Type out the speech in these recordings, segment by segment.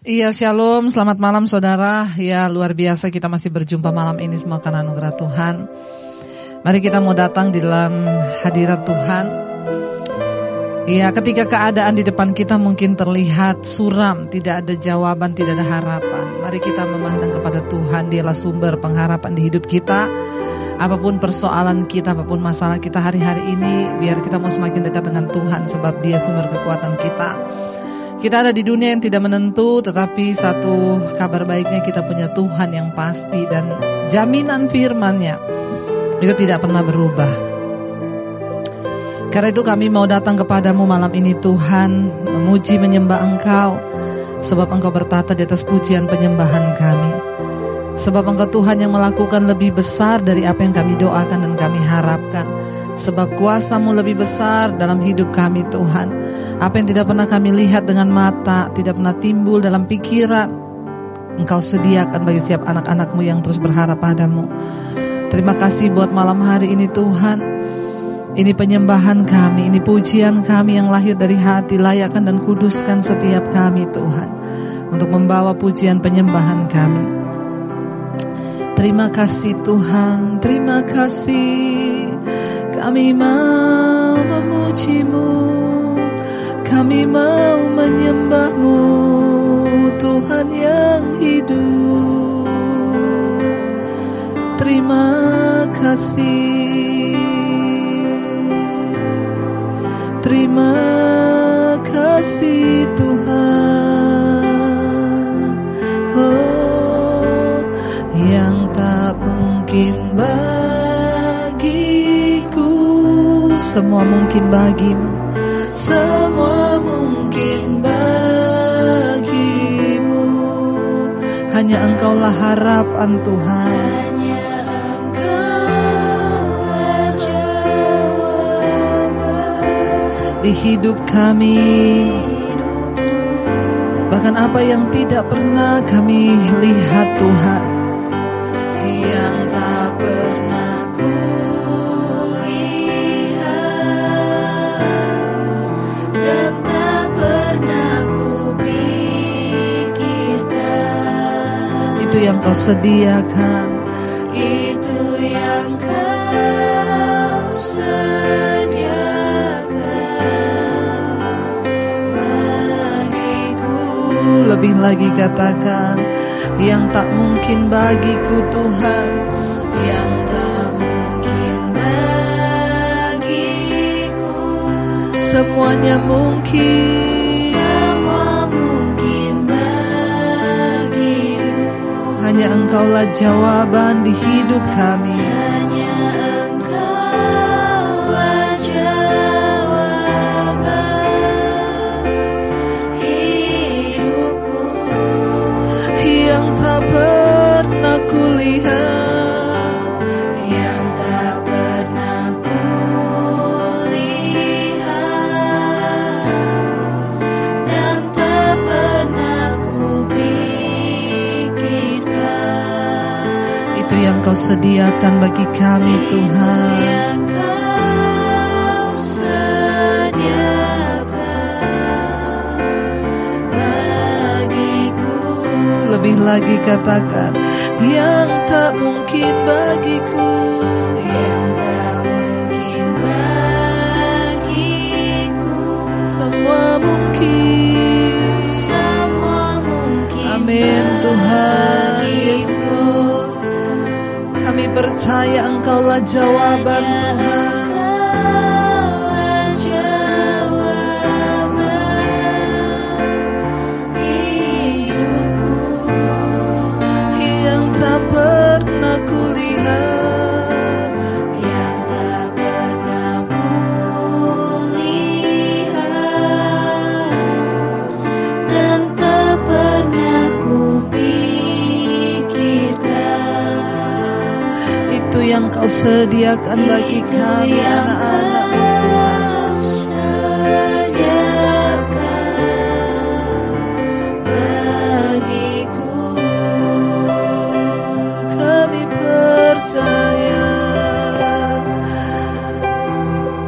Iya Shalom, selamat malam saudara. Ya luar biasa kita masih berjumpa malam ini. Semua karena anugerah Tuhan. Mari kita mau datang di dalam hadirat Tuhan. Ya ketika keadaan di depan kita mungkin terlihat suram Tidak ada jawaban, tidak ada harapan. Mari kita memandang kepada Tuhan. Dialah sumber pengharapan di hidup kita. Apa pun persoalan kita, apa pun masalah kita hari-hari ini Biar kita mau semakin dekat dengan Tuhan Sebab dia sumber kekuatan kita kita ada di dunia yang tidak menentu, tetapi satu kabar baiknya kita punya Tuhan yang pasti dan jaminan firman-Nya itu tidak pernah berubah. Karena itu kami mau datang kepadamu malam ini Tuhan, memuji menyembah Engkau, sebab Engkau bertata di atas pujian penyembahan kami. Sebab Engkau Tuhan yang melakukan lebih besar dari apa yang kami doakan dan kami harapkan. Sebab kuasamu lebih besar dalam hidup kami Tuhan. Apa yang tidak pernah kami lihat dengan mata, tidak pernah timbul dalam pikiran, Engkau sediakan bagi setiap anak-anakmu yang terus berharap padamu. Terima kasih buat malam hari ini Tuhan. Ini penyembahan kami, ini pujian kami yang lahir dari hati, layakkan dan kuduskan setiap kami Tuhan. Untuk membawa pujian penyembahan kami. Terima kasih Tuhan, terima kasih. Kami mau memujimu. Kami mau menyembahmu Tuhan yang hidup Terima kasih Terima kasih Tuhan Semua mungkin bagimu. Semua mungkin bagimu. Hanya engkaulah harapan Tuhan. Di hidup kami. Bahkan apa yang tidak pernah kami lihat Tuhan yang kau sediakan. Itu yang kau sediakan. Bagiku lebih lagi katakan yang tak mungkin bagiku Tuhan. Yang tak mungkin bagiku. Semuanya mungkin Hanya engkaulah jawaban di hidup kami. Hanya engkaulah jawaban hidupku. Yang tak pernah kulihat Itu yang kau sediakan bagi kami Tuhan. Yang kau sediakan bagiku Lebih lagi katakan Yang tak mungkin bagiku. Yang tak mungkin bagiku. Semua mungkin. Semua mungkin Amin Tuhan percaya engkaulah jawaban Tuhan sediakan bagi kami anak-anak Tuhan Kami percaya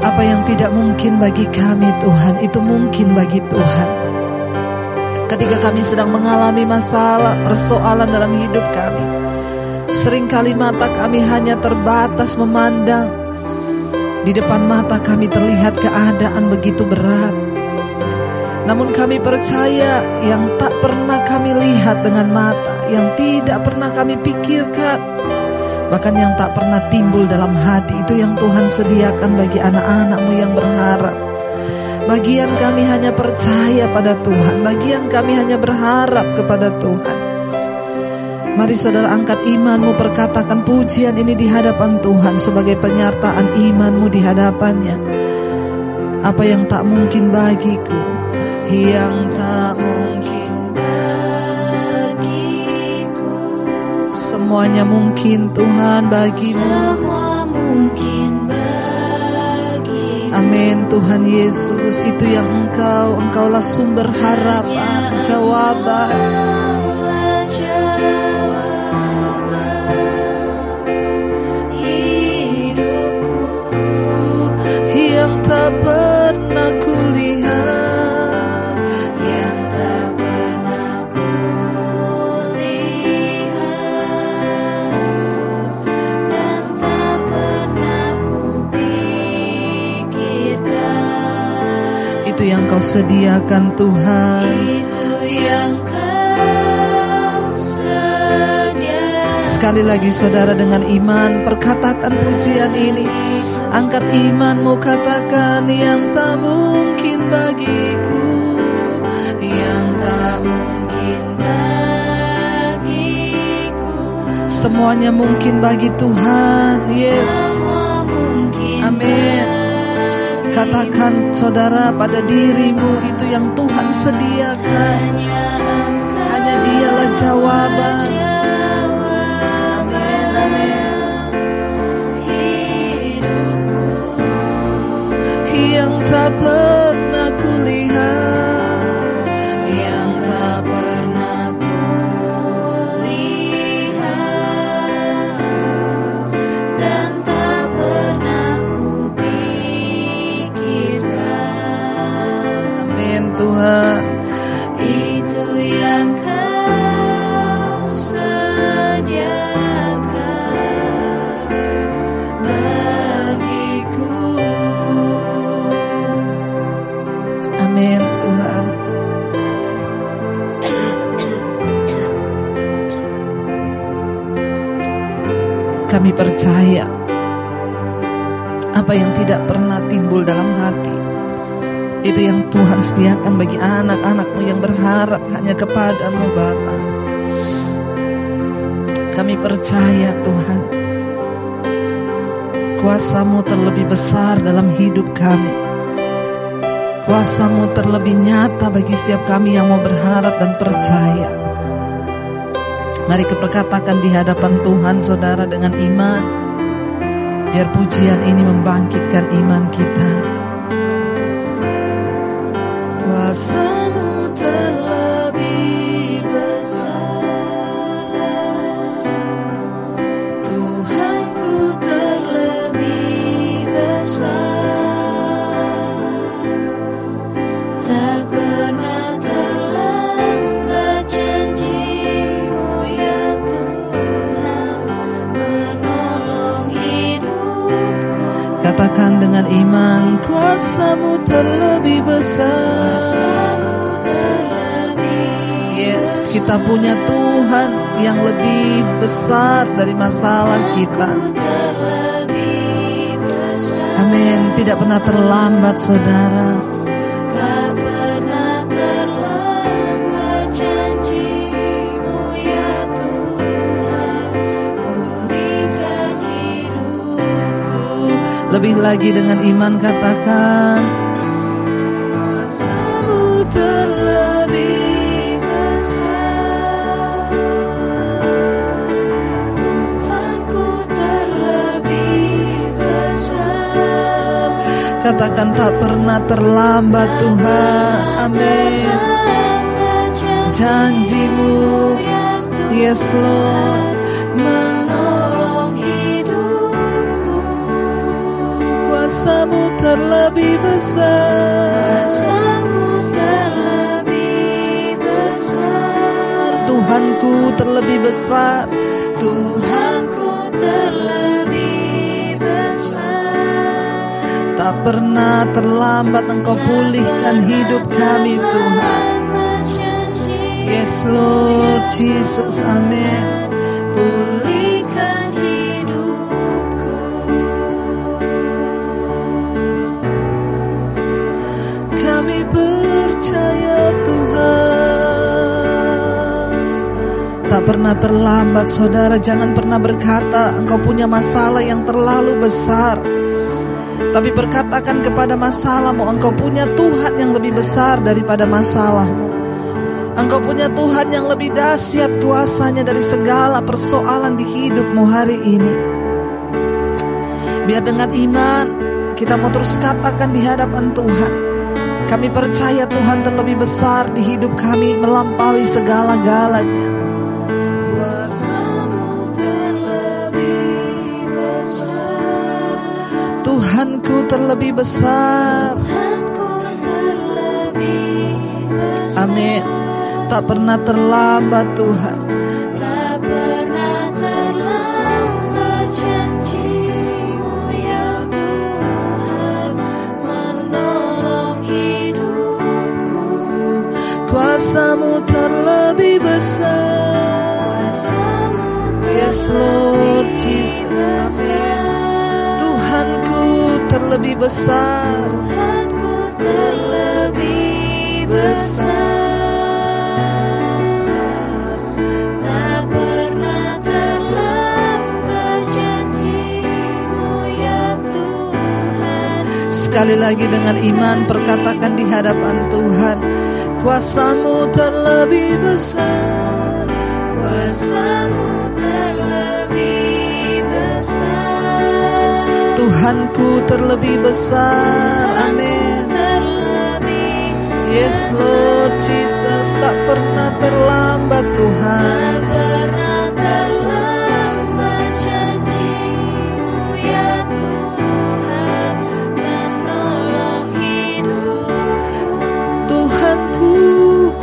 Apa yang tidak mungkin bagi kami Tuhan Itu mungkin bagi Tuhan ketika kami sedang mengalami masalah, persoalan dalam hidup kami. Seringkali mata kami hanya terbatas memandang. Di depan mata kami terlihat keadaan begitu berat. Namun kami percaya yang tak pernah kami lihat dengan mata, yang tidak pernah kami pikirkan, bahkan yang tak pernah timbul dalam hati itu yang Tuhan sediakan bagi anak-anakmu yang berharap. Bagian kami hanya percaya pada Tuhan, bagian kami hanya berharap kepada Tuhan. Mari saudara angkat imanmu perkatakan pujian ini di hadapan Tuhan sebagai penyertaan imanmu di hadapannya. Apa yang tak mungkin bagiku, yang tak mungkin bagiku. Semuanya mungkin Tuhan bagimu. semua mungkin bagimu. Amin Tuhan Yesus. Itu yang engkau engkaulah sumber harapan jawaban tak pernah kulihat. Yang tak pernah kulihat. Dan tak pernah kupikirkan. Itu yang kau sediakan Tuhan. Itu yang kau sediakan. Sekali lagi saudara dengan iman perkatakan pujian ini angkat imanmu katakan yang tak mungkin bagiku. Yang tak mungkin bagiku. Semuanya mungkin bagi Tuhan yes. Amin. Katakan saudara pada dirimu itu yang Tuhan sediakan. Hanya dialah jawaban Yang tak pernah kulihat Kami percaya Apa yang tidak pernah timbul dalam hati Itu yang Tuhan sediakan bagi anak-anakmu yang berharap hanya kepadamu Bapa. Kami percaya Tuhan Kuasamu terlebih besar dalam hidup kami Kuasamu terlebih nyata bagi setiap kami yang mau berharap dan percaya. Mari keperkatakan di hadapan Tuhan saudara dengan iman. Biar pujian ini membangkitkan iman kita. Kuasamu terlebih Katakan dengan iman Kuasamu terlebih besar Yes, kita punya Tuhan yang lebih besar dari masalah kita. Amin. Tidak pernah terlambat, saudara. Lebih lagi dengan iman katakan. Kuasamu terlebih besar. Tuhanku terlebih besar Katakan tak pernah terlambat Tuhan. Amin. Janjimu, yes Lord. Kuasamu terlebih besar. Kuasamu terlebih besar. Tuhanku terlebih besar. Tuhanku terlebih besar. Tak pernah terlambat engkau pulihkan hidup kami Tuhan. Yes Lord Jesus Amin percaya Tuhan. Tak pernah terlambat saudara Jangan pernah berkata Engkau punya masalah yang terlalu besar. Tapi berkatakan kepada masalahmu Engkau punya Tuhan yang lebih besar daripada masalahmu. Engkau punya Tuhan yang lebih dahsyat kuasanya dari segala persoalan di hidupmu hari ini. Biar dengan iman kita mau terus katakan di hadapan Tuhan kami percaya Tuhan terlebih besar di hidup kami melampaui segala-galanya. Tuhanku terlebih besar Amin. Tak pernah terlambat Tuhan. Kuasamu terlebih besar. Yes Lord Jesus. Tuhanku terlebih besar. Tuhanku terlebih besar Sekali lagi dengan iman perkatakan di hadapan Tuhan. Kuasamu terlebih besar. Kuasamu terlebih besar Tuhanku terlebih besar. Amin. Terlebih Yes Lord Jesus tak pernah terlambat Tuhan. Tak pernah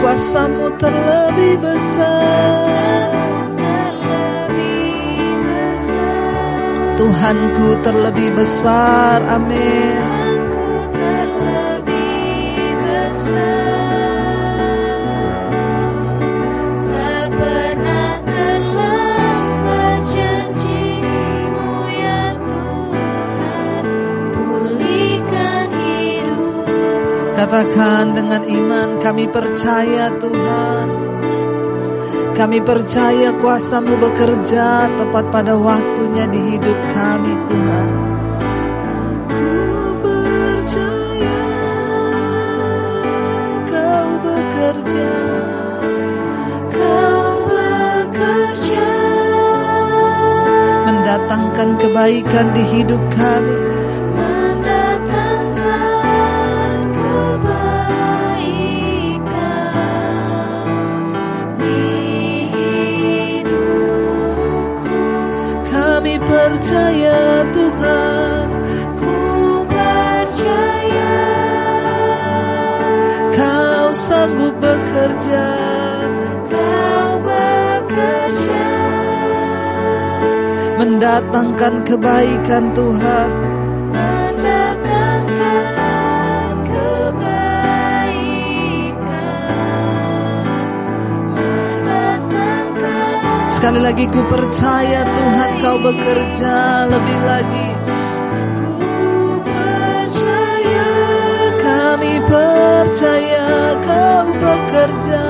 kuasamu terlebih besar. Tuhanku terlebih besar. Amin. Katakan dengan iman kami percaya Tuhan. Kami percaya kuasamu bekerja tepat pada waktunya di hidup kami Tuhan. Ku percaya kau bekerja. Kau bekerja Mendatangkan kebaikan di hidup kami. Percaya Tuhan. Ku percaya Kau sanggup bekerja. kau bekerja Mendatangkan kebaikan Tuhan. Sekali lagi ku percaya Tuhan kau bekerja lebih lagi. Ku percaya, kami percaya kau bekerja.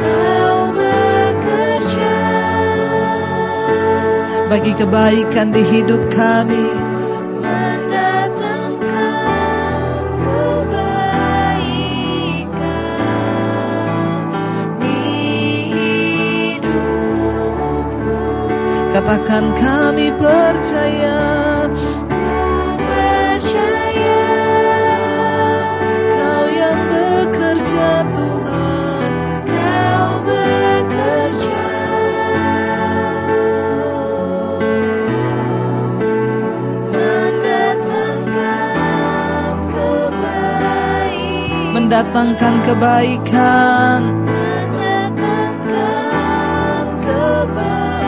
kau bekerja Bagi kebaikan di hidup kami. Katakan kami percaya. Percaya. Kau yang bekerja Tuhan. kau bekerja. Mendatangkan kebaikan. Mendatangkan kebaikan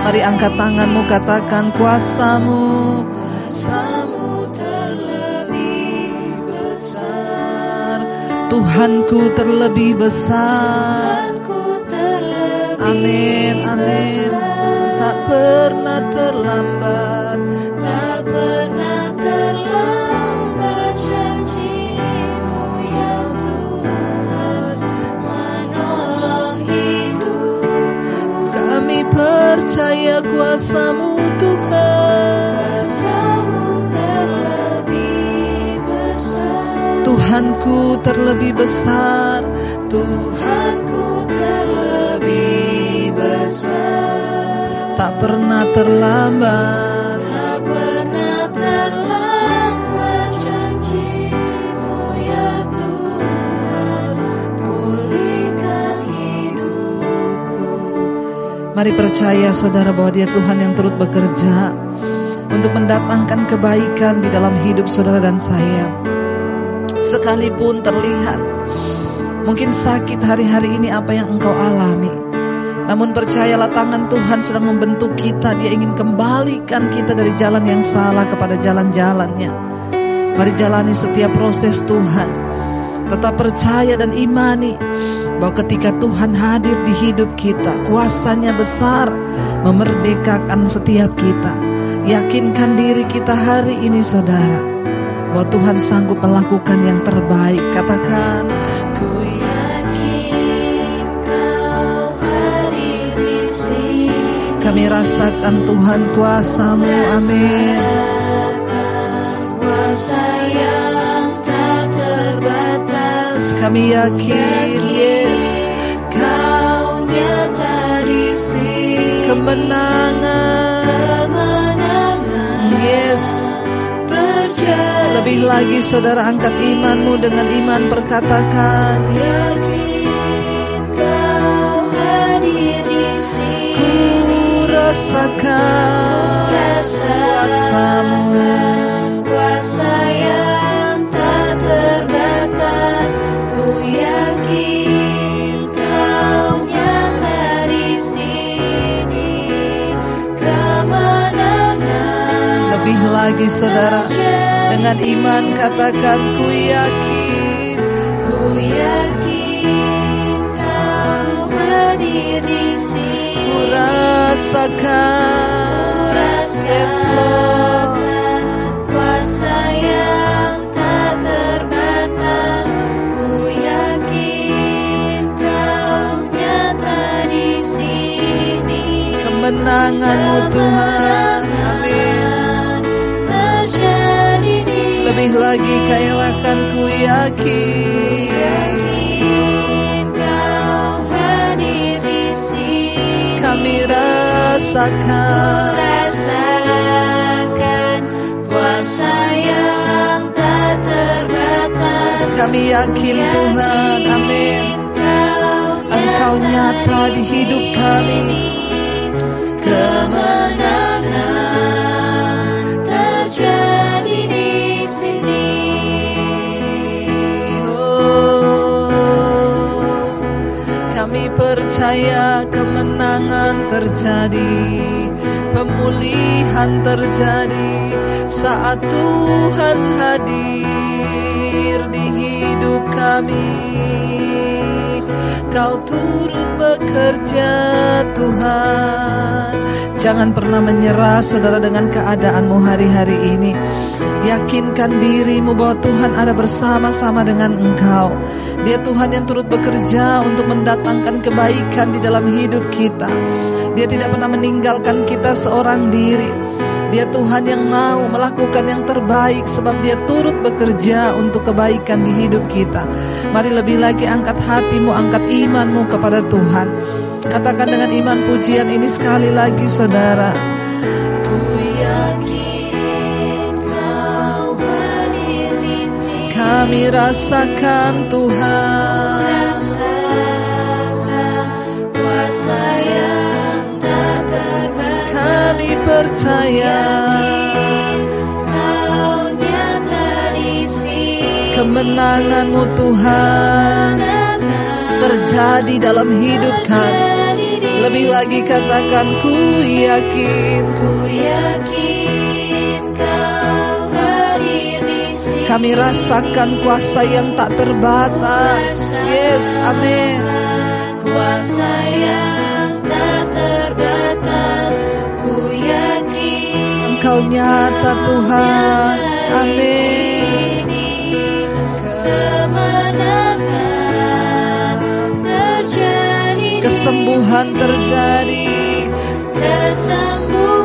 Mari angkat tanganmu katakan kuasamu Kuasamu terlebih besar. Tuhanku terlebih besar. Tuhanku terlebih Amin amin. Tak pernah terlambat percaya kuasamu Tuhan. Kuasamu terlebih besar. Tuhanku terlebih besar. Tuhanku terlebih besar. Tak pernah terlambat Mari percaya saudara bahwa dia Tuhan yang turut bekerja Untuk mendatangkan kebaikan di dalam hidup saudara dan saya. Sekalipun terlihat Mungkin sakit hari-hari ini apa yang engkau alami Namun percayalah tangan Tuhan sedang membentuk kita. Dia ingin kembalikan kita dari jalan yang salah kepada jalan-jalannya. Mari jalani setiap proses Tuhan Tetap percaya dan imani bahwa ketika Tuhan hadir di hidup kita, kuasanya besar memerdekakan setiap kita. Yakinkan diri kita hari ini saudara, bahwa Tuhan sanggup melakukan yang terbaik. Katakan, ku Yakin kau hadir di sini kami rasakan Tuhan kuasamu, amin. Kuasa Kami yakin, yes, Kau nyata di sini. Kemenangan, Kemenangan. Yes, terjadi Lebih lagi saudara angkat imanmu dengan iman perkatakan Yakin kau hadir di sini. Ku rasakan kuasamu. Rasakan kuasa yang Lebih lagi saudara. Dengan iman katakan ku yakin Ku yakin kau hadir di sini. Ku rasakan Lord. Rasakan kuasa yang tak terbatas. Ku yakin kau nyata di sini. Kemenanganmu Tuhan Lebih lagi ku yakin yakin kau hadir di sini. Kami rasakan Rasakan kuasa yang tak terbatas. Kami yakin Tuhan Amin. Engkau nyata di hidup kami. Kemenangan percaya kemenangan terjadi Pemulihan terjadi Saat Tuhan hadir di hidup kami. Kau turut bekerja Tuhan. Jangan pernah menyerah saudara dengan keadaanmu hari-hari ini Yakinkan dirimu bahwa Tuhan ada bersama-sama dengan engkau Dia Tuhan yang turut bekerja untuk mendatangkan kebaikan di dalam hidup kita Dia tidak pernah meninggalkan kita seorang diri dia Tuhan yang mau melakukan yang terbaik sebab dia turut bekerja untuk kebaikan di hidup kita. Mari lebih lagi angkat hatimu, angkat imanmu kepada Tuhan. Katakan dengan iman pujian ini sekali lagi saudara. Kami rasakan Tuhan. Rasakan kuasa yang tak terbatas Kami percaya Kau nyata di sini kemenanganmu Tuhan terjadi dalam hidup kami. Lebih lagi katakan ku yakin Ku yakin Kami rasakan kuasa yang tak terbatas. Yes, amin. Kuasa yang tak terbatas. Ku yakin Engkau nyata Tuhan. Amin. Kesembuhan terjadi. Kesembuhan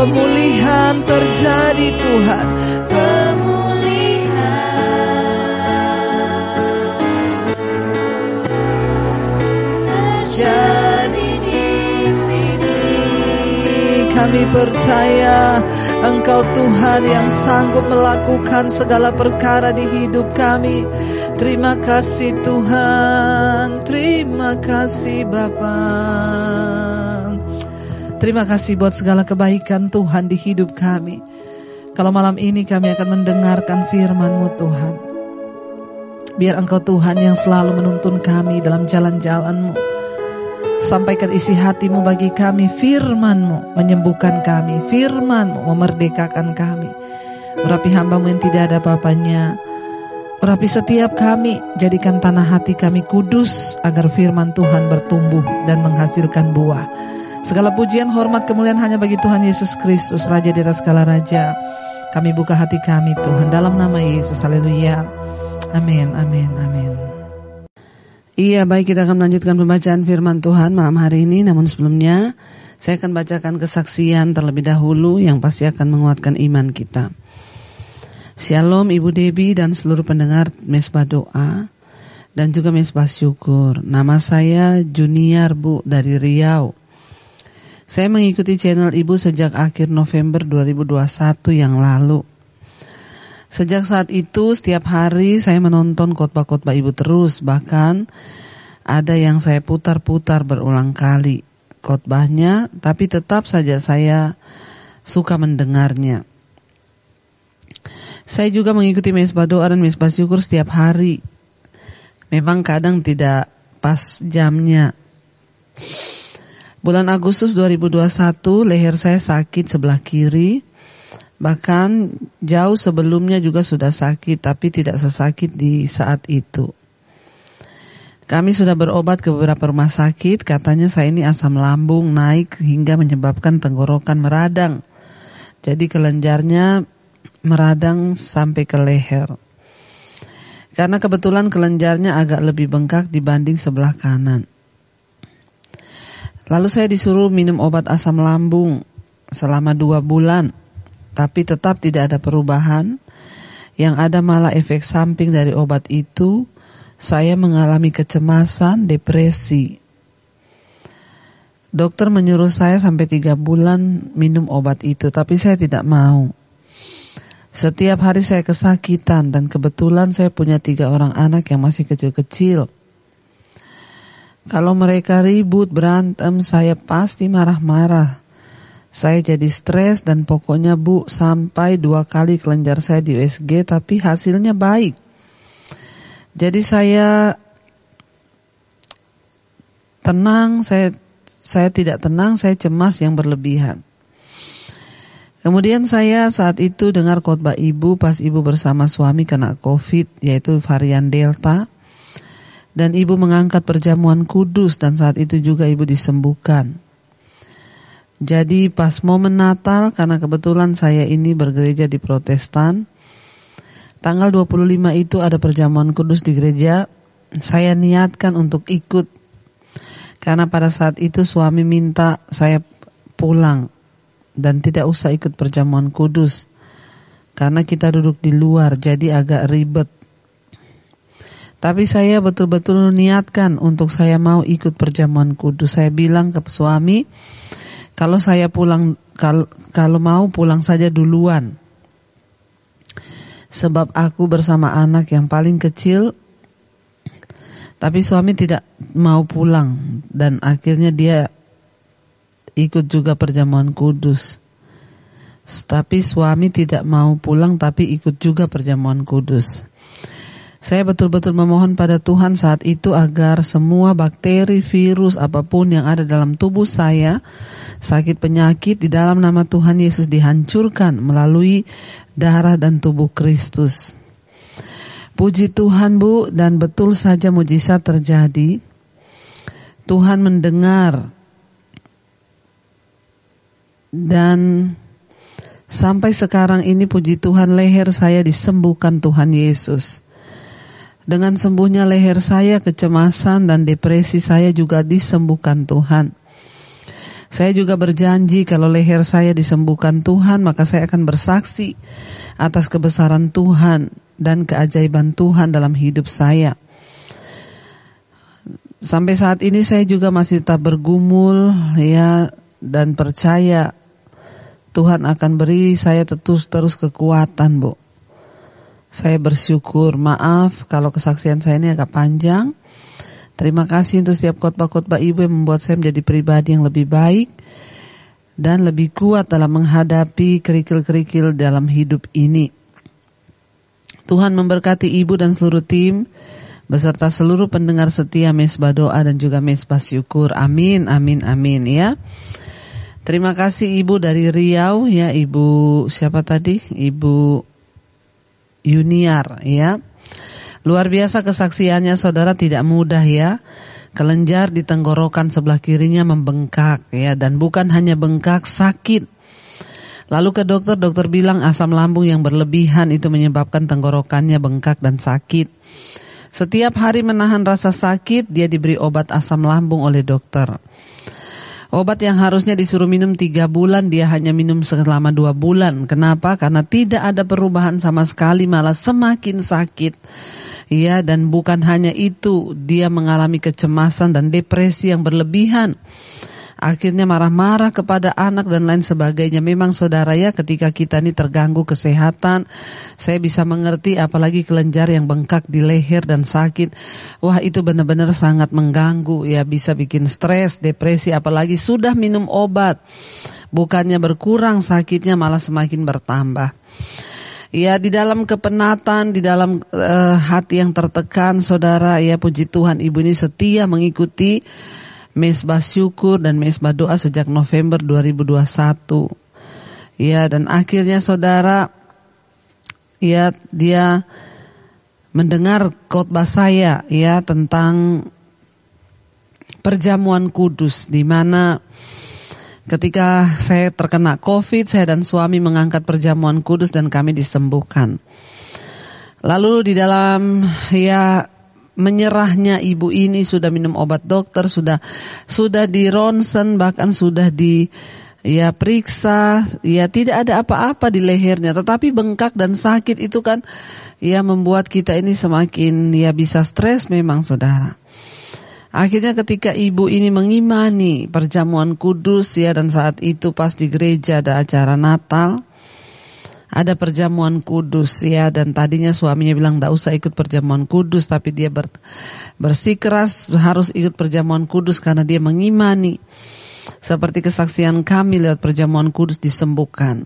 Pemulihan terjadi Tuhan terjadi di sini. Kami percaya Engkau Tuhan yang sanggup melakukan segala perkara di hidup kami Terima kasih Tuhan Terima kasih Bapa. Terima kasih buat segala kebaikan Tuhan di hidup kami Kalau malam ini kami akan mendengarkan firman-Mu Tuhan Biar Engkau Tuhan yang selalu menuntun kami dalam jalan-jalan-Mu Sampaikan isi hatimu bagi kami, firmanmu menyembuhkan kami, firmanmu memerdekakan kami. Urapi hambamu yang tidak ada apa-apanya, urapi setiap kami, jadikan tanah hati kami kudus, agar firman Tuhan bertumbuh dan menghasilkan buah. Segala pujian, hormat, kemuliaan hanya bagi Tuhan Yesus Kristus, Raja di atas segala Raja. Kami buka hati kami Tuhan, dalam nama Yesus, haleluya. Amin, amin, amin. Iya baik kita akan melanjutkan pembacaan firman Tuhan malam hari ini Namun sebelumnya saya akan bacakan kesaksian terlebih dahulu yang pasti akan menguatkan iman kita Shalom Ibu Debi dan seluruh pendengar Mesbah Doa dan juga Mesbah Syukur Nama saya Junior Bu dari Riau Saya mengikuti channel Ibu sejak akhir November 2021 yang lalu Sejak saat itu setiap hari saya menonton khotbah-khotbah ibu terus bahkan ada yang saya putar-putar berulang kali khotbahnya tapi tetap saja saya suka mendengarnya. Saya juga mengikuti mesbah doa dan mesbah syukur setiap hari. Memang kadang tidak pas jamnya. Bulan Agustus 2021 leher saya sakit sebelah kiri Bahkan jauh sebelumnya juga sudah sakit tapi tidak sesakit di saat itu. Kami sudah berobat ke beberapa rumah sakit, katanya saya ini asam lambung naik hingga menyebabkan tenggorokan meradang. Jadi kelenjarnya meradang sampai ke leher. Karena kebetulan kelenjarnya agak lebih bengkak dibanding sebelah kanan. Lalu saya disuruh minum obat asam lambung selama dua bulan tapi tetap tidak ada perubahan. Yang ada malah efek samping dari obat itu, saya mengalami kecemasan, depresi. Dokter menyuruh saya sampai tiga bulan minum obat itu, tapi saya tidak mau. Setiap hari saya kesakitan dan kebetulan saya punya tiga orang anak yang masih kecil-kecil. Kalau mereka ribut, berantem, saya pasti marah-marah. Saya jadi stres dan pokoknya bu sampai dua kali kelenjar saya di USG tapi hasilnya baik. Jadi saya tenang, saya saya tidak tenang, saya cemas yang berlebihan. Kemudian saya saat itu dengar khotbah ibu pas ibu bersama suami kena COVID yaitu varian Delta. Dan ibu mengangkat perjamuan kudus dan saat itu juga ibu disembuhkan. Jadi pas momen Natal karena kebetulan saya ini bergereja di Protestan, tanggal 25 itu ada perjamuan kudus di gereja, saya niatkan untuk ikut. Karena pada saat itu suami minta saya pulang dan tidak usah ikut perjamuan kudus. Karena kita duduk di luar jadi agak ribet. Tapi saya betul-betul niatkan untuk saya mau ikut perjamuan kudus. Saya bilang ke suami, kalau saya pulang kalau, kalau mau pulang saja duluan. Sebab aku bersama anak yang paling kecil tapi suami tidak mau pulang dan akhirnya dia ikut juga perjamuan kudus. Tapi suami tidak mau pulang tapi ikut juga perjamuan kudus. Saya betul-betul memohon pada Tuhan saat itu agar semua bakteri, virus, apa pun yang ada dalam tubuh saya, sakit penyakit di dalam nama Tuhan Yesus dihancurkan melalui darah dan tubuh Kristus. Puji Tuhan Bu, dan betul saja mujizat terjadi. Tuhan mendengar dan sampai sekarang ini puji Tuhan leher saya disembuhkan Tuhan Yesus. Dengan sembuhnya leher saya, kecemasan dan depresi saya juga disembuhkan Tuhan. Saya juga berjanji kalau leher saya disembuhkan Tuhan, maka saya akan bersaksi atas kebesaran Tuhan dan keajaiban Tuhan dalam hidup saya. Sampai saat ini saya juga masih tetap bergumul ya dan percaya Tuhan akan beri saya terus terus kekuatan, Bu. Saya bersyukur, maaf kalau kesaksian saya ini agak panjang. Terima kasih untuk setiap khotbah-khotbah Ibu yang membuat saya menjadi pribadi yang lebih baik dan lebih kuat dalam menghadapi kerikil-kerikil dalam hidup ini. Tuhan memberkati Ibu dan seluruh tim beserta seluruh pendengar setia mesbah doa dan juga mesbah syukur. Amin, amin, amin ya. Terima kasih Ibu dari Riau ya, Ibu siapa tadi? Ibu Yuniar ya. Luar biasa kesaksiannya saudara tidak mudah ya. Kelenjar di tenggorokan sebelah kirinya membengkak ya dan bukan hanya bengkak sakit. Lalu ke dokter, dokter bilang asam lambung yang berlebihan itu menyebabkan tenggorokannya bengkak dan sakit. Setiap hari menahan rasa sakit, dia diberi obat asam lambung oleh dokter. Obat yang harusnya disuruh minum tiga bulan dia hanya minum selama dua bulan. Kenapa? Karena tidak ada perubahan sama sekali malah semakin sakit. Ya dan bukan hanya itu dia mengalami kecemasan dan depresi yang berlebihan akhirnya marah-marah kepada anak dan lain sebagainya. Memang saudara ya ketika kita ini terganggu kesehatan, saya bisa mengerti apalagi kelenjar yang bengkak di leher dan sakit. Wah itu benar-benar sangat mengganggu ya bisa bikin stres, depresi apalagi sudah minum obat. Bukannya berkurang sakitnya malah semakin bertambah. Ya di dalam kepenatan, di dalam uh, hati yang tertekan, saudara ya puji Tuhan ibu ini setia mengikuti mesbah syukur dan mesbah doa sejak November 2021. Ya, dan akhirnya saudara ya dia mendengar khotbah saya ya tentang perjamuan kudus di mana ketika saya terkena Covid saya dan suami mengangkat perjamuan kudus dan kami disembuhkan. Lalu di dalam ya menyerahnya ibu ini sudah minum obat dokter, sudah sudah di ronsen bahkan sudah di ya periksa, ya tidak ada apa-apa di lehernya, tetapi bengkak dan sakit itu kan ya membuat kita ini semakin ya bisa stres memang saudara. Akhirnya ketika ibu ini mengimani perjamuan kudus ya dan saat itu pas di gereja ada acara Natal, ada perjamuan kudus ya. Dan tadinya suaminya bilang tidak usah ikut perjamuan kudus tapi dia ber, bersikeras harus ikut perjamuan kudus karena dia mengimani. Seperti kesaksian kami lewat perjamuan kudus disembuhkan.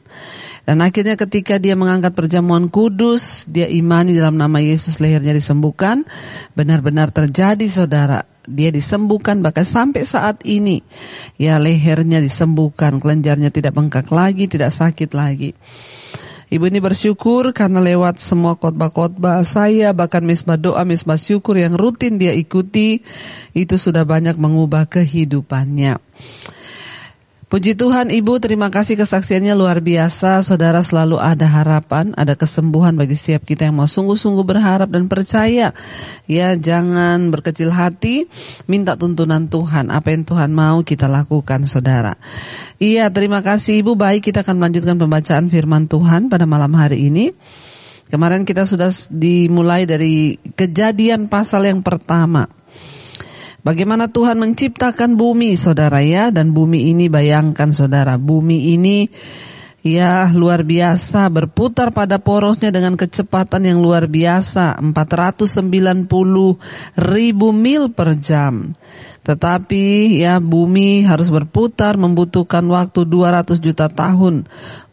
Dan akhirnya ketika dia mengangkat perjamuan kudus dia imani dalam nama Yesus lehernya disembuhkan. Benar-benar terjadi saudara. Dia disembuhkan bahkan sampai saat ini ya lehernya disembuhkan. Kelenjarnya tidak bengkak lagi tidak sakit lagi Ibu ini bersyukur karena lewat semua khotbah-khotbah saya, bahkan misbah doa, misbah syukur yang rutin dia ikuti, itu sudah banyak mengubah kehidupannya. Puji Tuhan Ibu, terima kasih kesaksiannya luar biasa. Saudara selalu ada harapan, ada kesembuhan bagi setiap kita yang mau sungguh-sungguh berharap dan percaya. Ya, jangan berkecil hati, minta tuntunan Tuhan. Apa yang Tuhan mau kita lakukan, Saudara. Iya, terima kasih Ibu. Baik, kita akan melanjutkan pembacaan firman Tuhan pada malam hari ini. Kemarin kita sudah dimulai dari kejadian pasal yang pertama. Bagaimana Tuhan menciptakan bumi saudara ya Dan bumi ini bayangkan saudara Bumi ini ya luar biasa Berputar pada porosnya dengan kecepatan yang luar biasa 490 ribu mil per jam Tetapi ya bumi harus berputar membutuhkan waktu 200 juta tahun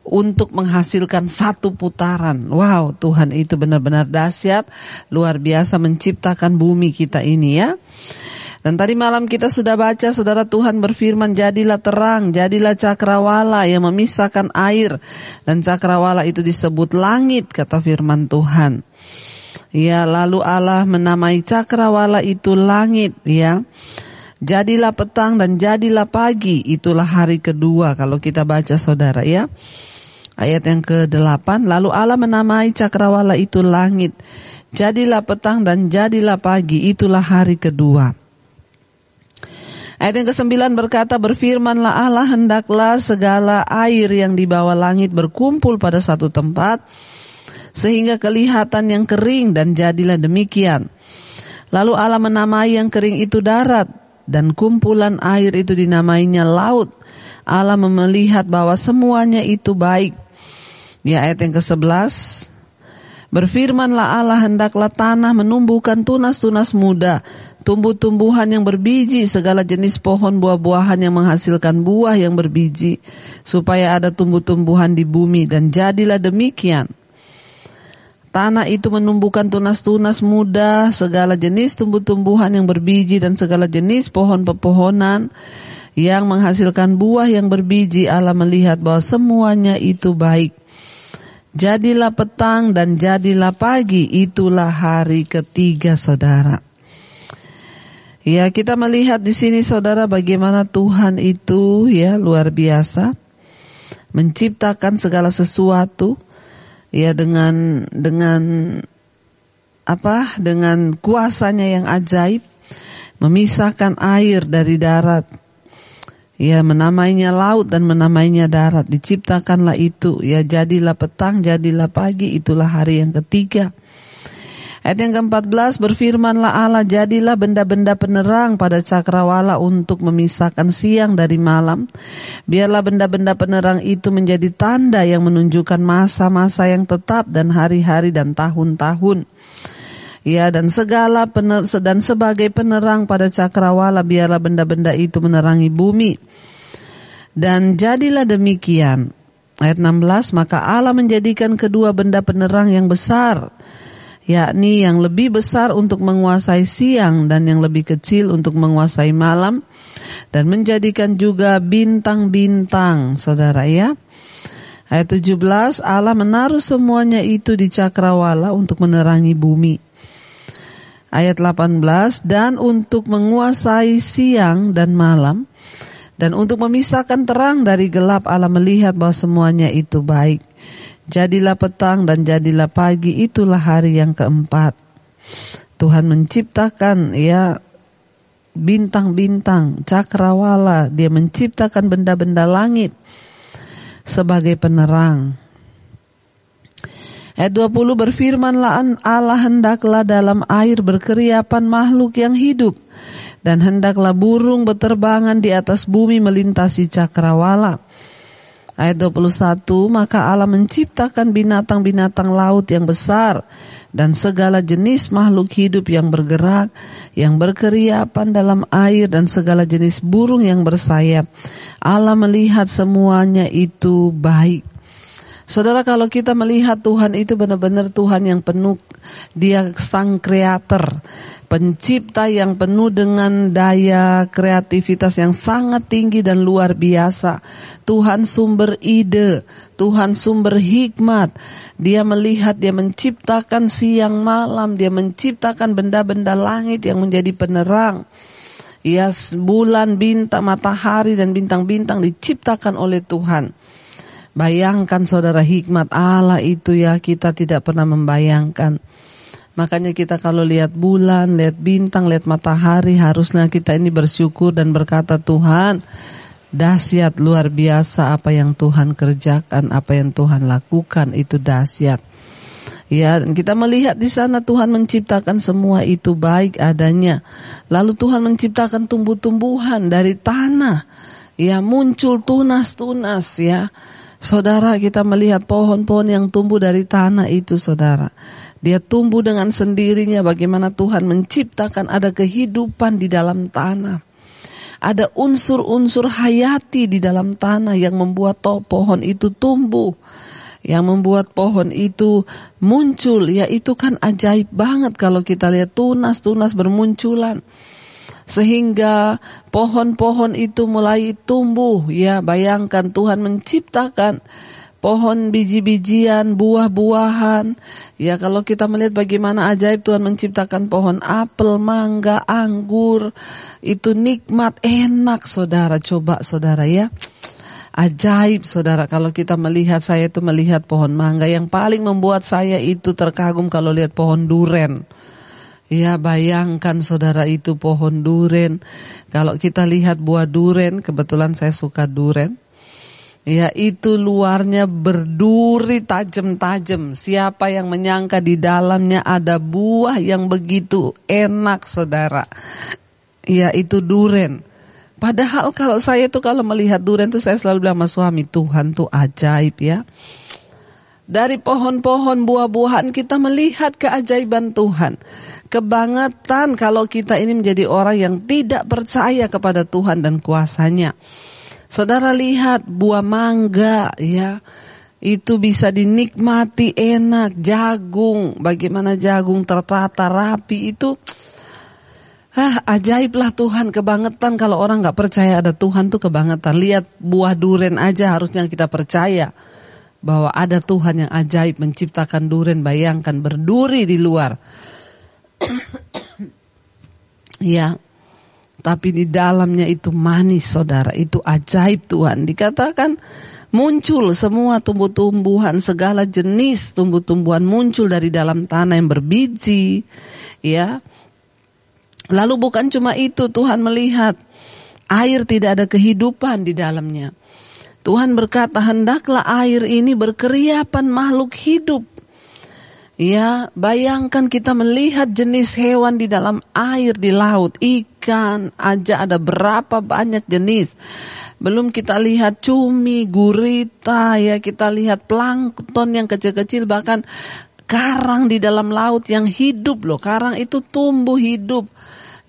untuk menghasilkan satu putaran. Wow, Tuhan itu benar-benar dahsyat, luar biasa menciptakan bumi kita ini ya. Dan tadi malam kita sudah baca saudara Tuhan berfirman jadilah terang, jadilah cakrawala yang memisahkan air. Dan cakrawala itu disebut langit kata firman Tuhan. Ya lalu Allah menamai cakrawala itu langit ya. Jadilah petang dan jadilah pagi, itulah hari kedua kalau kita baca saudara ya. Ayat yang ke-8, lalu Allah menamai cakrawala itu langit. Jadilah petang dan jadilah pagi, itulah hari kedua. Ayat yang ke-9 berkata, Berfirmanlah Allah, hendaklah segala air yang di bawah langit berkumpul pada satu tempat, sehingga kelihatan yang kering dan jadilah demikian. Lalu Allah menamai yang kering itu darat, dan kumpulan air itu dinamainya laut. Allah melihat bahwa semuanya itu baik. Ya ayat yang ke-11, Berfirmanlah Allah hendaklah tanah menumbuhkan tunas-tunas muda, tumbuh-tumbuhan yang berbiji, segala jenis pohon buah-buahan yang menghasilkan buah yang berbiji, supaya ada tumbuh-tumbuhan di bumi dan jadilah demikian. Tanah itu menumbuhkan tunas-tunas muda, segala jenis tumbuh-tumbuhan yang berbiji dan segala jenis pohon pepohonan yang menghasilkan buah yang berbiji. Allah melihat bahwa semuanya itu baik. Jadilah petang dan jadilah pagi, itulah hari ketiga saudara. Ya, kita melihat di sini saudara bagaimana Tuhan itu ya luar biasa menciptakan segala sesuatu ya dengan dengan apa? dengan kuasanya yang ajaib memisahkan air dari darat Ya menamainya laut dan menamainya darat. Diciptakanlah itu. Ya jadilah petang, jadilah pagi. Itulah hari yang ketiga. Ayat yang ke-14 berfirmanlah Allah jadilah benda-benda penerang pada cakrawala untuk memisahkan siang dari malam. Biarlah benda-benda penerang itu menjadi tanda yang menunjukkan masa-masa yang tetap dan hari-hari dan tahun-tahun. Ya dan segala pener, dan sebagai penerang pada cakrawala biarlah benda-benda itu menerangi bumi. Dan jadilah demikian. Ayat 16 maka Allah menjadikan kedua benda penerang yang besar yakni yang lebih besar untuk menguasai siang dan yang lebih kecil untuk menguasai malam dan menjadikan juga bintang-bintang saudara ya. Ayat 17 Allah menaruh semuanya itu di cakrawala untuk menerangi bumi ayat 18 dan untuk menguasai siang dan malam dan untuk memisahkan terang dari gelap Allah melihat bahwa semuanya itu baik. Jadilah petang dan jadilah pagi itulah hari yang keempat. Tuhan menciptakan ya bintang-bintang, cakrawala, dia menciptakan benda-benda langit sebagai penerang. Ayat 20 berfirmanlah Allah hendaklah dalam air berkeriapan makhluk yang hidup dan hendaklah burung berterbangan di atas bumi melintasi cakrawala. Ayat 21 maka Allah menciptakan binatang-binatang laut yang besar dan segala jenis makhluk hidup yang bergerak yang berkeriapan dalam air dan segala jenis burung yang bersayap. Allah melihat semuanya itu baik. Saudara kalau kita melihat Tuhan itu benar-benar Tuhan yang penuh, dia sang kreator, pencipta yang penuh dengan daya kreativitas yang sangat tinggi dan luar biasa. Tuhan sumber ide, Tuhan sumber hikmat. Dia melihat, dia menciptakan siang malam, dia menciptakan benda-benda langit yang menjadi penerang. Ya, bulan, bintang, matahari dan bintang-bintang diciptakan oleh Tuhan. Bayangkan saudara hikmat Allah itu ya kita tidak pernah membayangkan. Makanya kita kalau lihat bulan, lihat bintang, lihat matahari harusnya kita ini bersyukur dan berkata Tuhan dahsyat luar biasa apa yang Tuhan kerjakan, apa yang Tuhan lakukan itu dahsyat. Ya, kita melihat di sana Tuhan menciptakan semua itu baik adanya. Lalu Tuhan menciptakan tumbuh-tumbuhan dari tanah. Ya, muncul tunas-tunas ya. Saudara kita melihat pohon-pohon yang tumbuh dari tanah itu saudara. Dia tumbuh dengan sendirinya bagaimana Tuhan menciptakan ada kehidupan di dalam tanah. Ada unsur-unsur hayati di dalam tanah yang membuat toh pohon itu tumbuh. Yang membuat pohon itu muncul, ya itu kan ajaib banget kalau kita lihat tunas-tunas bermunculan sehingga pohon-pohon itu mulai tumbuh ya bayangkan Tuhan menciptakan pohon biji-bijian, buah-buahan. Ya kalau kita melihat bagaimana ajaib Tuhan menciptakan pohon apel, mangga, anggur. Itu nikmat, enak saudara. Coba saudara ya. Ajaib saudara kalau kita melihat saya itu melihat pohon mangga yang paling membuat saya itu terkagum kalau lihat pohon duren. Ya bayangkan saudara itu pohon duren. Kalau kita lihat buah duren, kebetulan saya suka duren. Ya itu luarnya berduri tajam-tajam. Siapa yang menyangka di dalamnya ada buah yang begitu enak saudara. Ya itu duren. Padahal kalau saya itu kalau melihat duren itu saya selalu bilang sama suami Tuhan tuh ajaib ya. Dari pohon-pohon buah-buahan kita melihat keajaiban Tuhan. Kebangetan kalau kita ini menjadi orang yang tidak percaya kepada Tuhan dan kuasanya. Saudara lihat buah mangga ya. Itu bisa dinikmati enak, jagung, bagaimana jagung tertata rapi itu Ah, ajaiblah Tuhan kebangetan kalau orang nggak percaya ada Tuhan tuh kebangetan. Lihat buah duren aja harusnya kita percaya bahwa ada Tuhan yang ajaib menciptakan duren. Bayangkan berduri di luar. Ya, tapi di dalamnya itu manis saudara, itu ajaib Tuhan. Dikatakan muncul semua tumbuh-tumbuhan, segala jenis tumbuh-tumbuhan muncul dari dalam tanah yang berbiji. Ya, Lalu bukan cuma itu, Tuhan melihat air tidak ada kehidupan di dalamnya. Tuhan berkata, hendaklah air ini berkeriapan makhluk hidup. Ya, bayangkan kita melihat jenis hewan di dalam air di laut, ikan aja ada berapa banyak jenis. Belum kita lihat cumi, gurita, ya kita lihat plankton yang kecil-kecil bahkan karang di dalam laut yang hidup loh. Karang itu tumbuh hidup.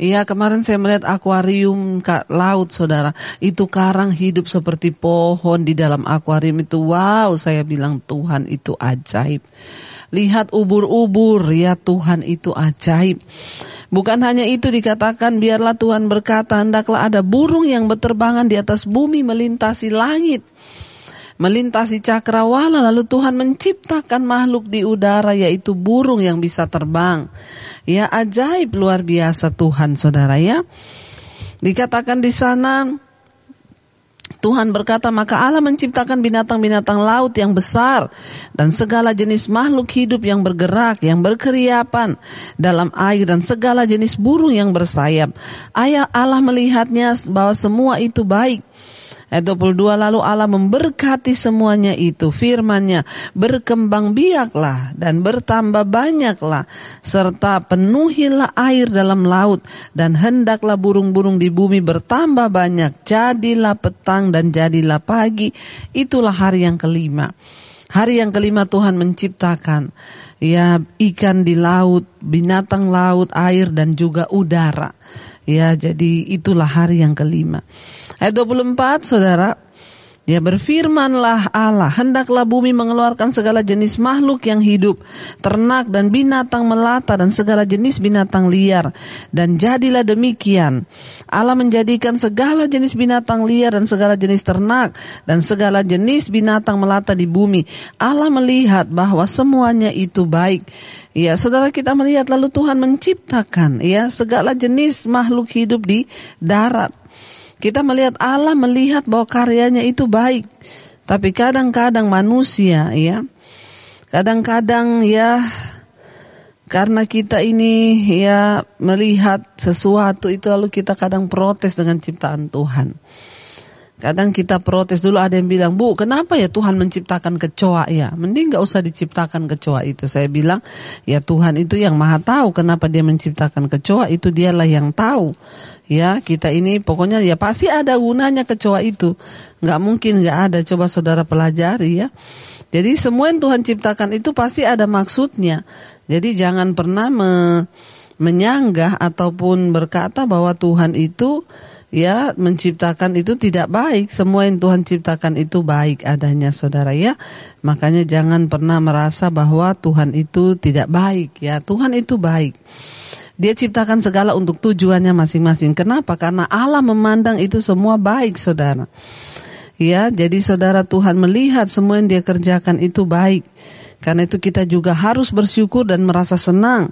Iya kemarin saya melihat akuarium laut saudara Itu karang hidup seperti pohon di dalam akuarium itu Wow saya bilang Tuhan itu ajaib Lihat ubur-ubur, ya Tuhan itu ajaib. Bukan hanya itu dikatakan, biarlah Tuhan berkata, hendaklah ada burung yang berterbangan di atas bumi melintasi langit. Melintasi cakrawala, lalu Tuhan menciptakan makhluk di udara, yaitu burung yang bisa terbang. Ya ajaib luar biasa Tuhan saudara ya. Dikatakan di sana, Tuhan berkata, maka Allah menciptakan binatang-binatang laut yang besar dan segala jenis makhluk hidup yang bergerak, yang berkeriapan dalam air dan segala jenis burung yang bersayap. Ayah Allah melihatnya bahwa semua itu baik. Ayat 22 lalu Allah memberkati semuanya itu firmannya berkembang biaklah dan bertambah banyaklah serta penuhilah air dalam laut dan hendaklah burung-burung di bumi bertambah banyak jadilah petang dan jadilah pagi itulah hari yang kelima Hari yang kelima Tuhan menciptakan ya ikan di laut, binatang laut, air dan juga udara. Ya, jadi itulah hari yang kelima. Ayat 24 saudara. Ya berfirmanlah Allah, hendaklah bumi mengeluarkan segala jenis makhluk yang hidup, ternak dan binatang melata dan segala jenis binatang liar. Dan jadilah demikian. Allah menjadikan segala jenis binatang liar dan segala jenis ternak dan segala jenis binatang melata di bumi. Allah melihat bahwa semuanya itu baik. Ya, saudara kita melihat lalu Tuhan menciptakan ya segala jenis makhluk hidup di darat kita melihat Allah melihat bahwa karyanya itu baik. Tapi kadang-kadang manusia ya, kadang-kadang ya karena kita ini ya melihat sesuatu itu lalu kita kadang protes dengan ciptaan Tuhan. Kadang kita protes dulu ada yang bilang, Bu kenapa ya Tuhan menciptakan kecoa ya? Mending gak usah diciptakan kecoa itu. Saya bilang, ya Tuhan itu yang maha tahu kenapa dia menciptakan kecoa itu dialah yang tahu. Ya kita ini pokoknya ya pasti ada gunanya kecoa itu. Gak mungkin gak ada, coba saudara pelajari ya. Jadi semua yang Tuhan ciptakan itu pasti ada maksudnya. Jadi jangan pernah me, menyanggah ataupun berkata bahwa Tuhan itu ya menciptakan itu tidak baik. Semua yang Tuhan ciptakan itu baik adanya saudara ya. Makanya jangan pernah merasa bahwa Tuhan itu tidak baik ya. Tuhan itu baik. Dia ciptakan segala untuk tujuannya masing-masing. Kenapa? Karena Allah memandang itu semua baik saudara. Ya, jadi saudara Tuhan melihat semua yang dia kerjakan itu baik. Karena itu kita juga harus bersyukur dan merasa senang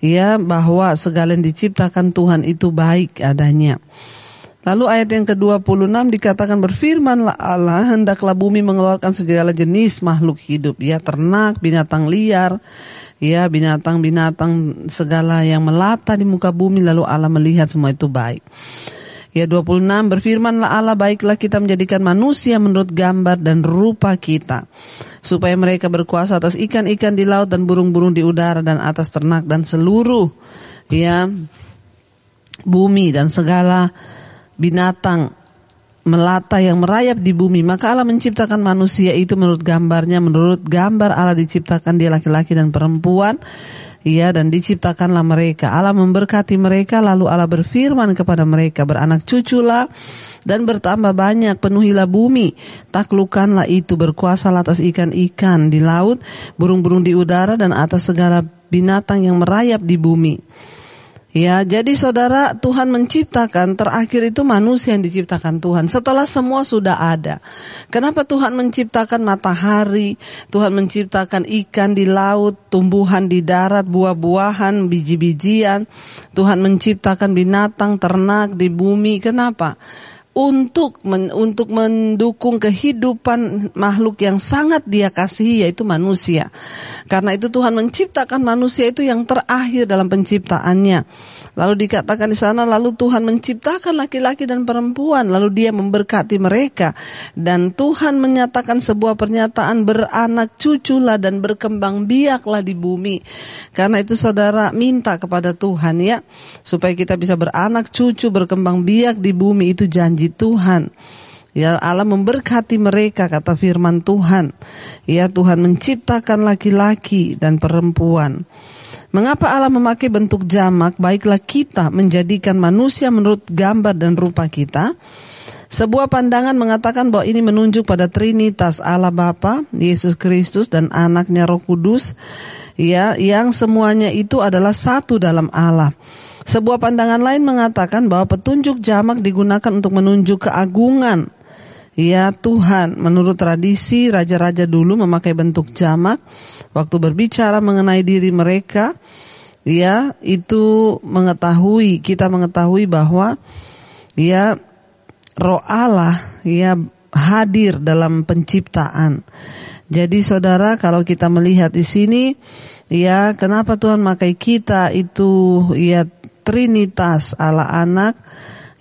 ya bahwa segala yang diciptakan Tuhan itu baik adanya. Lalu ayat yang ke-26 dikatakan berfirmanlah Allah hendaklah bumi mengeluarkan segala jenis makhluk hidup ya ternak, binatang liar, ya binatang-binatang segala yang melata di muka bumi lalu Allah melihat semua itu baik. Ya 26 berfirmanlah Allah baiklah kita menjadikan manusia menurut gambar dan rupa kita supaya mereka berkuasa atas ikan-ikan di laut dan burung-burung di udara dan atas ternak dan seluruh ya bumi dan segala binatang melata yang merayap di bumi, maka Allah menciptakan manusia itu menurut gambarnya, menurut gambar Allah diciptakan dia laki-laki dan perempuan. Iya dan diciptakanlah mereka. Allah memberkati mereka lalu Allah berfirman kepada mereka beranak cuculah dan bertambah banyak penuhilah bumi taklukkanlah itu berkuasa atas ikan-ikan di laut burung-burung di udara dan atas segala binatang yang merayap di bumi. Ya, jadi saudara Tuhan menciptakan terakhir itu manusia yang diciptakan Tuhan. Setelah semua sudah ada. Kenapa Tuhan menciptakan matahari, Tuhan menciptakan ikan di laut, tumbuhan di darat, buah-buahan, biji-bijian. Tuhan menciptakan binatang, ternak di bumi. Kenapa? Untuk men, untuk mendukung kehidupan makhluk yang sangat dia kasihi yaitu manusia. Karena itu Tuhan menciptakan manusia itu yang terakhir dalam penciptaannya. Lalu dikatakan di sana lalu Tuhan menciptakan laki-laki dan perempuan lalu dia memberkati mereka dan Tuhan menyatakan sebuah pernyataan beranak cuculah dan berkembang biaklah di bumi. Karena itu saudara minta kepada Tuhan ya supaya kita bisa beranak cucu berkembang biak di bumi itu janji Tuhan. Ya Allah memberkati mereka kata firman Tuhan. Ya Tuhan menciptakan laki-laki dan perempuan. Mengapa Allah memakai bentuk jamak? Baiklah kita menjadikan manusia menurut gambar dan rupa kita. Sebuah pandangan mengatakan bahwa ini menunjuk pada Trinitas Allah Bapa, Yesus Kristus dan anaknya Roh Kudus ya yang semuanya itu adalah satu dalam Allah. Sebuah pandangan lain mengatakan bahwa petunjuk jamak digunakan untuk menunjuk keagungan Ya Tuhan, menurut tradisi raja-raja dulu memakai bentuk jamak waktu berbicara mengenai diri mereka, ya itu mengetahui kita mengetahui bahwa ya Roh Allah ya hadir dalam penciptaan. Jadi saudara kalau kita melihat di sini ya kenapa Tuhan memakai kita itu ya Trinitas Allah anak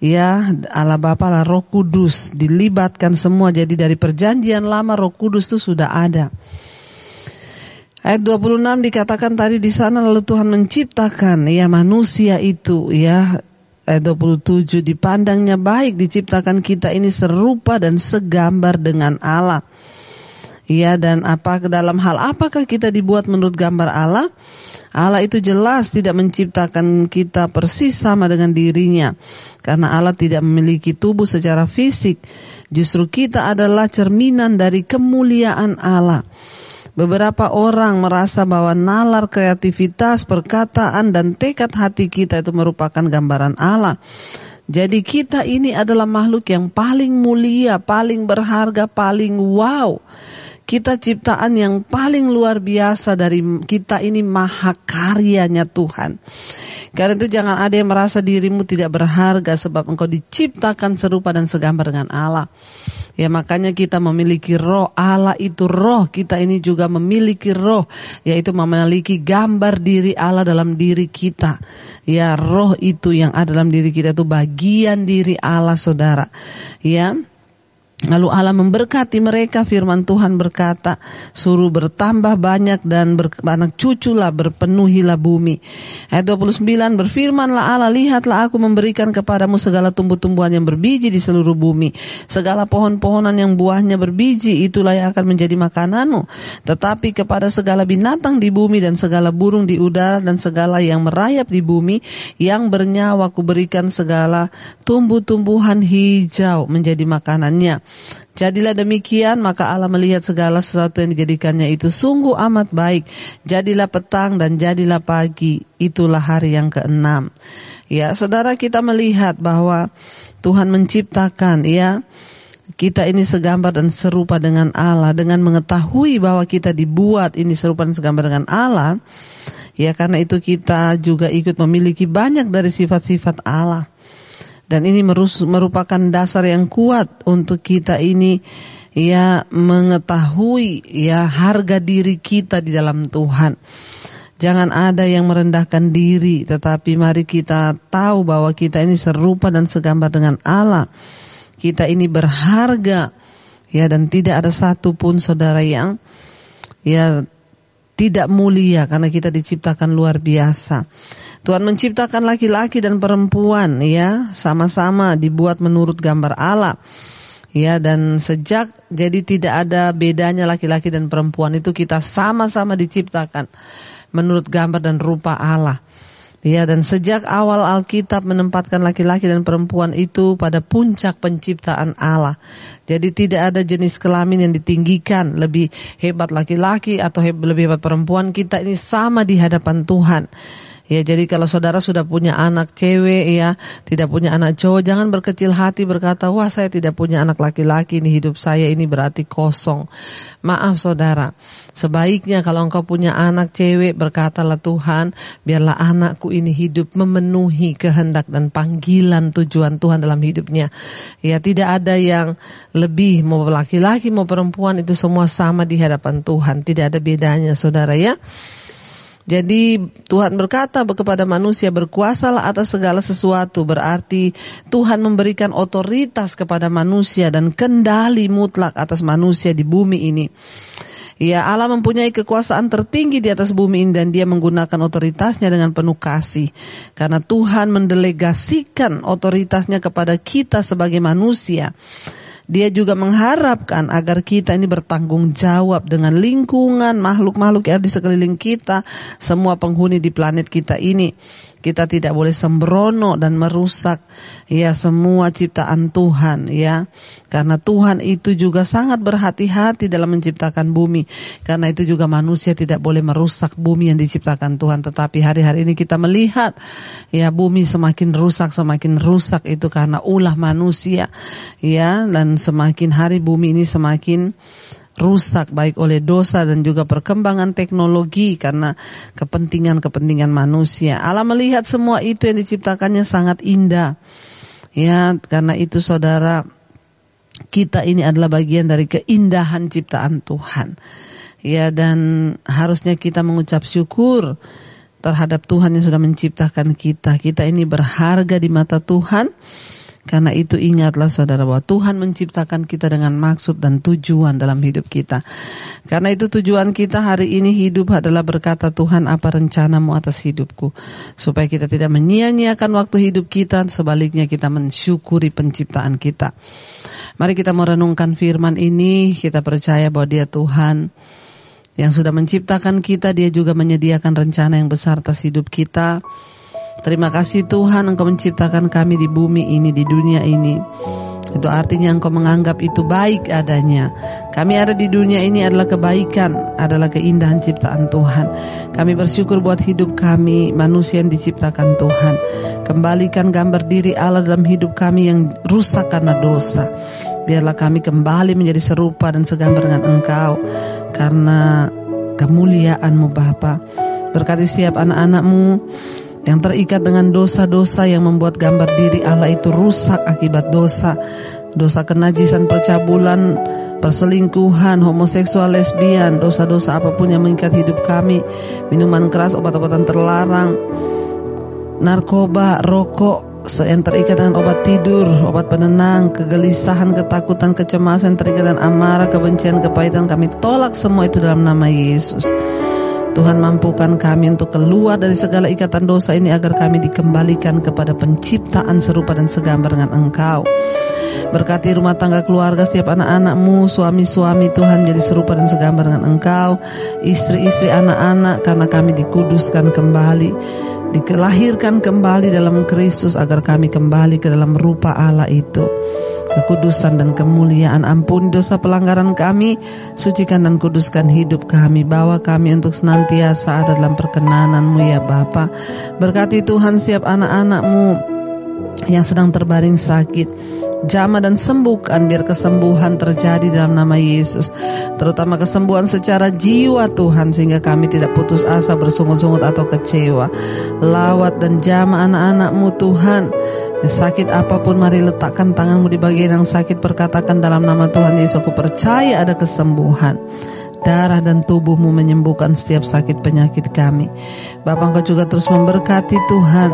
ya Allah Bapa lah Roh Kudus dilibatkan semua jadi dari perjanjian lama Roh Kudus itu sudah ada. Ayat 26 dikatakan tadi di sana lalu Tuhan menciptakan ya manusia itu ya ayat 27 dipandangnya baik diciptakan kita ini serupa dan segambar dengan Allah. Ya dan apa dalam hal apakah kita dibuat menurut gambar Allah? Allah itu jelas tidak menciptakan kita persis sama dengan dirinya. Karena Allah tidak memiliki tubuh secara fisik. Justru kita adalah cerminan dari kemuliaan Allah. Beberapa orang merasa bahwa nalar kreativitas, perkataan, dan tekad hati kita itu merupakan gambaran Allah. Jadi kita ini adalah makhluk yang paling mulia, paling berharga, paling wow. Kita ciptaan yang paling luar biasa dari kita ini maha karyanya Tuhan. Karena itu jangan ada yang merasa dirimu tidak berharga sebab engkau diciptakan serupa dan segambar dengan Allah. Ya makanya kita memiliki roh Allah itu roh kita ini juga memiliki roh yaitu memiliki gambar diri Allah dalam diri kita. Ya roh itu yang ada dalam diri kita itu bagian diri Allah saudara. Ya Lalu Allah memberkati mereka, firman Tuhan berkata, suruh bertambah banyak dan beranak cuculah, berpenuhilah bumi. Ayat 29, berfirmanlah Allah, lihatlah aku memberikan kepadamu segala tumbuh-tumbuhan yang berbiji di seluruh bumi. Segala pohon-pohonan yang buahnya berbiji, itulah yang akan menjadi makananmu. Tetapi kepada segala binatang di bumi dan segala burung di udara dan segala yang merayap di bumi, yang bernyawa kuberikan segala tumbuh-tumbuhan hijau menjadi makanannya. Jadilah demikian, maka Allah melihat segala sesuatu yang dijadikannya itu sungguh amat baik. Jadilah petang dan jadilah pagi, itulah hari yang keenam. Ya, saudara kita melihat bahwa Tuhan menciptakan, ya, kita ini segambar dan serupa dengan Allah. Dengan mengetahui bahwa kita dibuat ini serupa dan segambar dengan Allah, ya karena itu kita juga ikut memiliki banyak dari sifat-sifat Allah. Dan ini merupakan dasar yang kuat untuk kita ini ya mengetahui ya harga diri kita di dalam Tuhan. Jangan ada yang merendahkan diri, tetapi mari kita tahu bahwa kita ini serupa dan segambar dengan Allah. Kita ini berharga, ya dan tidak ada satupun saudara yang ya tidak mulia karena kita diciptakan luar biasa. Tuhan menciptakan laki-laki dan perempuan ya, sama-sama dibuat menurut gambar Allah. Ya, dan sejak jadi tidak ada bedanya laki-laki dan perempuan itu kita sama-sama diciptakan menurut gambar dan rupa Allah. Ya, dan sejak awal Alkitab menempatkan laki-laki dan perempuan itu pada puncak penciptaan Allah. Jadi tidak ada jenis kelamin yang ditinggikan, lebih hebat laki-laki atau lebih hebat perempuan, kita ini sama di hadapan Tuhan. Ya, jadi kalau saudara sudah punya anak cewek ya, tidak punya anak cowok, jangan berkecil hati berkata, "Wah, saya tidak punya anak laki-laki, ini hidup saya ini berarti kosong." Maaf saudara, sebaiknya kalau engkau punya anak cewek, berkatalah Tuhan, biarlah anakku ini hidup memenuhi kehendak dan panggilan tujuan Tuhan dalam hidupnya. Ya, tidak ada yang lebih mau laki-laki mau perempuan itu semua sama di hadapan Tuhan, tidak ada bedanya saudara ya. Jadi Tuhan berkata kepada manusia berkuasalah atas segala sesuatu berarti Tuhan memberikan otoritas kepada manusia dan kendali mutlak atas manusia di bumi ini. Ya Allah mempunyai kekuasaan tertinggi di atas bumi ini dan dia menggunakan otoritasnya dengan penuh kasih. Karena Tuhan mendelegasikan otoritasnya kepada kita sebagai manusia. Dia juga mengharapkan agar kita ini bertanggung jawab dengan lingkungan, makhluk-makhluk yang di sekeliling kita, semua penghuni di planet kita ini. Kita tidak boleh sembrono dan merusak ya semua ciptaan Tuhan ya. Karena Tuhan itu juga sangat berhati-hati dalam menciptakan bumi. Karena itu juga manusia tidak boleh merusak bumi yang diciptakan Tuhan. Tetapi hari-hari ini kita melihat ya bumi semakin rusak, semakin rusak itu karena ulah manusia ya dan semakin hari bumi ini semakin rusak baik oleh dosa dan juga perkembangan teknologi karena kepentingan-kepentingan manusia. Allah melihat semua itu yang diciptakannya sangat indah. Ya, karena itu saudara, kita ini adalah bagian dari keindahan ciptaan Tuhan. Ya, dan harusnya kita mengucap syukur terhadap Tuhan yang sudah menciptakan kita. Kita ini berharga di mata Tuhan karena itu ingatlah saudara bahwa Tuhan menciptakan kita dengan maksud dan tujuan dalam hidup kita. Karena itu tujuan kita hari ini hidup adalah berkata Tuhan apa rencanamu atas hidupku. Supaya kita tidak menyia-nyiakan waktu hidup kita, sebaliknya kita mensyukuri penciptaan kita. Mari kita merenungkan firman ini, kita percaya bahwa dia Tuhan yang sudah menciptakan kita, dia juga menyediakan rencana yang besar atas hidup kita. Terima kasih Tuhan Engkau menciptakan kami di bumi ini, di dunia ini. Itu artinya engkau menganggap itu baik adanya. Kami ada di dunia ini adalah kebaikan, adalah keindahan ciptaan Tuhan. Kami bersyukur buat hidup kami, manusia yang diciptakan Tuhan. Kembalikan gambar diri Allah dalam hidup kami yang rusak karena dosa. Biarlah kami kembali menjadi serupa dan segambar dengan Engkau. Karena kemuliaanmu Bapa. Berkati setiap anak-anakmu yang terikat dengan dosa-dosa yang membuat gambar diri Allah itu rusak akibat dosa. Dosa kenajisan percabulan, perselingkuhan, homoseksual, lesbian, dosa-dosa apa pun yang mengikat hidup kami, minuman keras, obat-obatan terlarang, narkoba, rokok, yang terikat dengan obat tidur, obat penenang, kegelisahan, ketakutan, kecemasan, terikat dengan amarah, kebencian, kepahitan, kami tolak semua itu dalam nama Yesus. Tuhan mampukan kami untuk keluar dari segala ikatan dosa ini agar kami dikembalikan kepada penciptaan serupa dan segambar dengan Engkau. Berkati rumah tangga keluarga setiap anak-anakmu, suami-suami Tuhan jadi serupa dan segambar dengan Engkau. Istri-istri anak-anak karena kami dikuduskan kembali dikelahirkan kembali dalam Kristus agar kami kembali ke dalam rupa Allah itu. Kekudusan dan kemuliaan ampun dosa pelanggaran kami Sucikan dan kuduskan hidup kami Bawa kami untuk senantiasa ada dalam perkenananmu ya Bapa Berkati Tuhan setiap anak-anakmu Yang sedang terbaring sakit. Jama dan sembuhkan biar kesembuhan terjadi dalam nama Yesus. Terutama kesembuhan secara jiwa Tuhan Sehingga kami tidak putus asa bersungut-sungut atau kecewa. Lawat dan jama anak-anakmu Tuhan. Sakit apa pun mari letakkan tanganmu di bagian yang sakit Perkatakan dalam nama Tuhan Yesus Aku percaya ada kesembuhan. Darah dan tubuhmu menyembuhkan setiap sakit penyakit kami. Bapak engkau juga terus memberkati Tuhan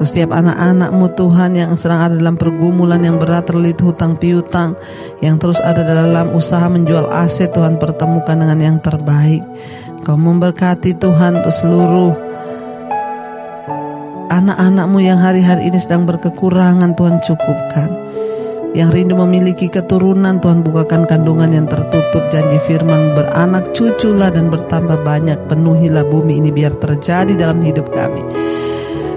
setiap anak-anakmu Tuhan yang sedang ada dalam pergumulan yang berat terlilit hutang piutang Yang terus ada dalam usaha menjual aset Tuhan pertemukan dengan yang terbaik. Kau memberkati Tuhan untuk seluruh anak-anakmu yang hari-hari ini sedang berkekurangan Tuhan cukupkan. Yang rindu memiliki keturunan Tuhan bukakan kandungan yang tertutup. Janji firman beranak cuculah dan bertambah banyak penuhilah bumi ini biar terjadi dalam hidup kami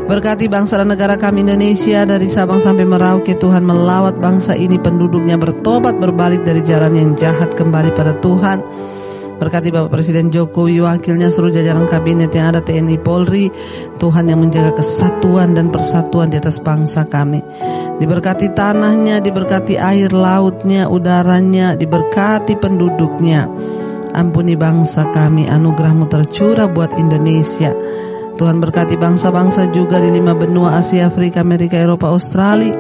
Berkati bangsa dan negara kami Indonesia dari Sabang sampai Merauke Tuhan melawat bangsa ini penduduknya bertobat berbalik dari jalan yang jahat kembali pada Tuhan. Berkati Bapak Presiden Jokowi, wakilnya seluruh jajaran kabinet yang ada TNI Polri, Tuhan yang menjaga kesatuan dan persatuan di atas bangsa kami. Diberkati tanahnya, diberkati air lautnya, udaranya, diberkati penduduknya. Ampuni bangsa kami, anugerahmu tercurah buat Indonesia. Tuhan berkati bangsa-bangsa juga di lima benua Asia, Afrika, Amerika, Eropa, Australia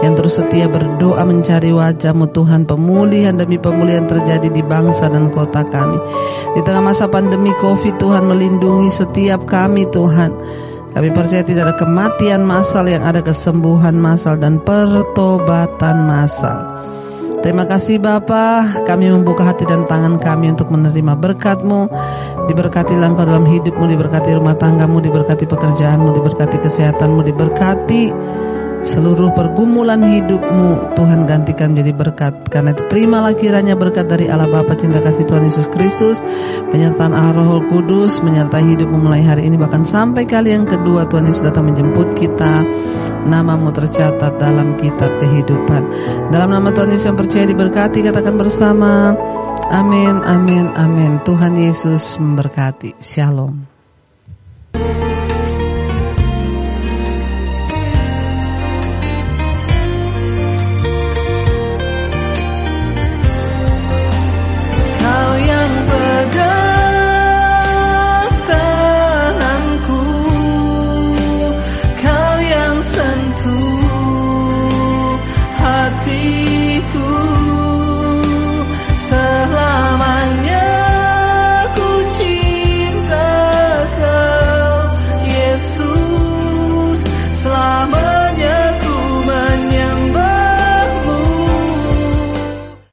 yang terus setia berdoa mencari wajahmu Tuhan. Pemulihan demi pemulihan terjadi di bangsa dan kota kami. Di tengah masa pandemi covid Tuhan melindungi setiap kami Tuhan. Kami percaya tidak ada kematian massal yang ada kesembuhan massal dan pertobatan massal Terima kasih Bapa, kami membuka hati dan tangan kami untuk menerima berkat-Mu. Diberkati langkah dalam hidupmu, diberkati rumah tanggamu, diberkati pekerjaanmu, diberkati kesehatanmu, diberkati seluruh pergumulan hidupmu. Tuhan gantikan menjadi berkat. Karena itu terimalah kiranya berkat dari Allah Bapa cinta kasih Tuhan Yesus Kristus penyertaan Allah Roh Kudus menyertai hidupmu mulai hari ini bahkan sampai kali yang kedua Tuhan Yesus datang menjemput kita namamu tercatat dalam kitab kehidupan. Dalam nama Tuhan Yesus yang percaya diberkati katakan bersama. Amin amin amin. Tuhan Yesus memberkati. Shalom